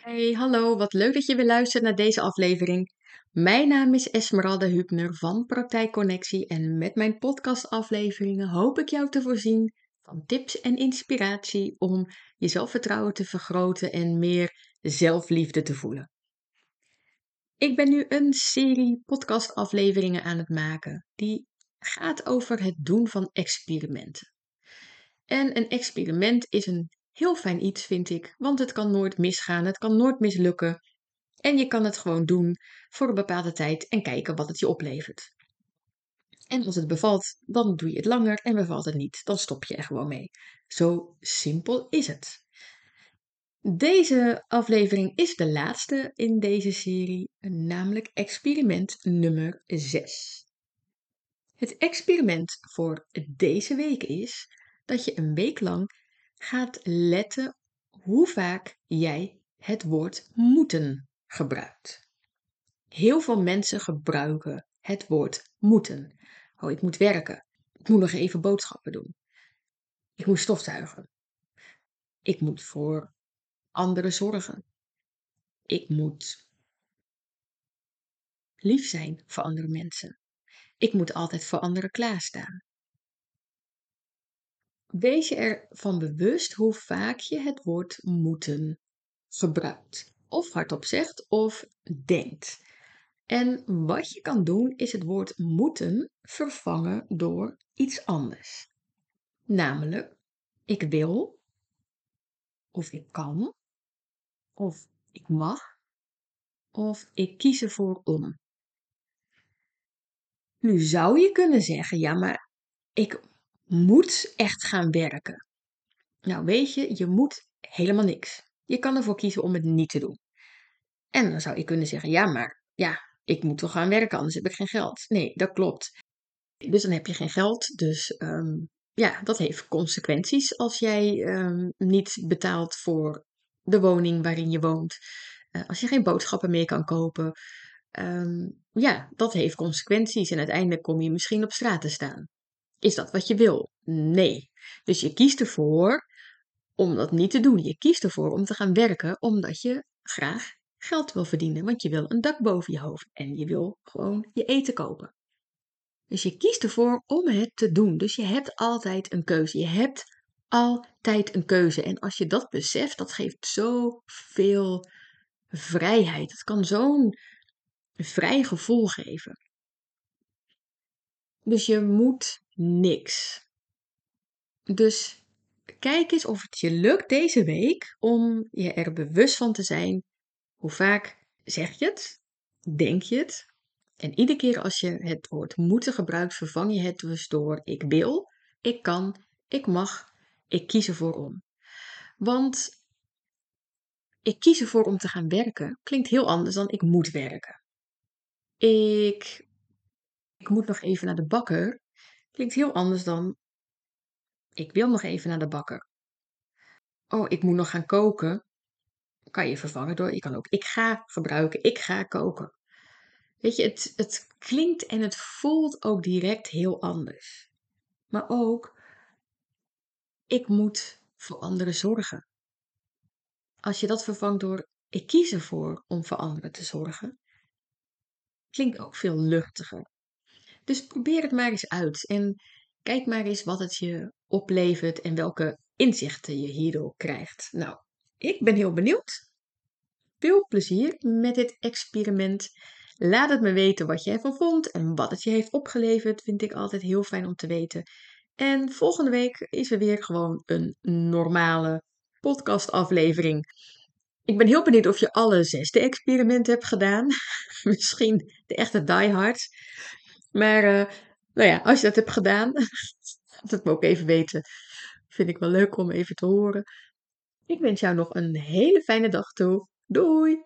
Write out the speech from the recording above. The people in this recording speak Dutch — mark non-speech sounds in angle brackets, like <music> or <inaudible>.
Hey, hallo, wat leuk dat je weer luistert naar deze aflevering. Mijn naam is Esmeralda Hubner van Praktijkconnectie en met mijn podcastafleveringen hoop ik jou te voorzien van tips en inspiratie om je zelfvertrouwen te vergroten en meer zelfliefde te voelen. Ik ben nu een serie podcastafleveringen aan het maken die gaat over het doen van experimenten. En een experiment is een heel fijn iets, vind ik, want het kan nooit misgaan, het kan nooit mislukken. En je kan het gewoon doen voor een bepaalde tijd en kijken wat het je oplevert. En als het bevalt, dan doe je het langer en bevalt het niet, dan stop je er gewoon mee. Zo simpel is het. Deze aflevering is de laatste in deze serie, namelijk experiment nummer 6. Het experiment voor deze week is dat je een week lang gaat letten hoe vaak jij het woord moeten gebruikt. Heel veel mensen gebruiken het woord moeten. Oh, ik moet werken. Ik moet nog even boodschappen doen. Ik moet stofzuigen. Ik moet voor anderen zorgen. Ik moet lief zijn voor andere mensen. Ik moet altijd voor anderen klaarstaan. Wees je ervan bewust hoe vaak je het woord moeten gebruikt. Of hardop zegt of denkt. En wat je kan doen is het woord moeten vervangen door iets anders. Namelijk, ik wil, of ik kan, of ik mag, of ik kies ervoor om. Nu zou je kunnen zeggen, ja, maar ik moet echt gaan werken. Nou, weet je, je moet helemaal niks. Je kan ervoor kiezen om het niet te doen. En dan zou je kunnen zeggen, ja, maar ja, ik moet toch gaan werken, anders heb ik geen geld. Nee, dat klopt. Dus dan heb je geen geld. Dus ehm, ja, dat heeft consequenties als jij um, niet betaalt voor de woning waarin je woont. Uh, als je geen boodschappen meer kan kopen. Um, ja, dat heeft consequenties. En uiteindelijk kom je misschien op straat te staan. Is dat wat je wil? Nee. Dus je kiest ervoor om dat niet te doen. Je kiest ervoor om te gaan werken omdat je graag geld wil verdienen. Want je wil een dak boven je hoofd en je wil gewoon je eten kopen. Dus je kiest ervoor om het te doen. Dus je hebt altijd een keuze. Je hebt altijd een keuze. En als je dat beseft, dat geeft zoveel vrijheid. Het kan zo'n vrij gevoel geven. Dus je moet niks. Dus kijk eens of het je lukt deze week om je er bewust van te zijn. Hoe vaak zeg je het? Denk je het? En iedere keer als je het woord moeten gebruikt, vervang je het dus door ik wil, ik kan, ik mag, ik kies ervoor om. Want ik kies ervoor om te gaan werken klinkt heel anders dan ik moet werken. Ik, ik moet nog even naar de bakker Klinkt heel anders dan ik wil nog even naar de bakker. Oh, ik moet nog gaan koken. Kan je vervangen door, je kan ook ik ga gebruiken, ik ga koken. Weet je, het, het klinkt en het voelt ook direct heel anders. Maar ook, ik moet voor anderen zorgen. Als je dat vervangt door ik kies ervoor om voor anderen te zorgen, klinkt ook veel luchtiger. Dus probeer het maar eens uit en kijk maar eens wat het je oplevert en welke inzichten je hierdoor krijgt. Nou, ik ben heel benieuwd. Veel plezier met dit experiment. Laat het me weten wat jij ervan vond en wat het je heeft opgeleverd. Vind ik altijd heel fijn om te weten. En volgende week is er weer gewoon een normale podcastaflevering. Ik ben heel benieuwd of je alle zesde experimenten hebt gedaan. <laughs> Misschien de echte diehards. Maar uh, nou ja, als je dat hebt gedaan, <laughs> laat het me ook even weten. Vind ik wel leuk om even te horen. Ik wens jou nog een hele fijne dag toe. Doei!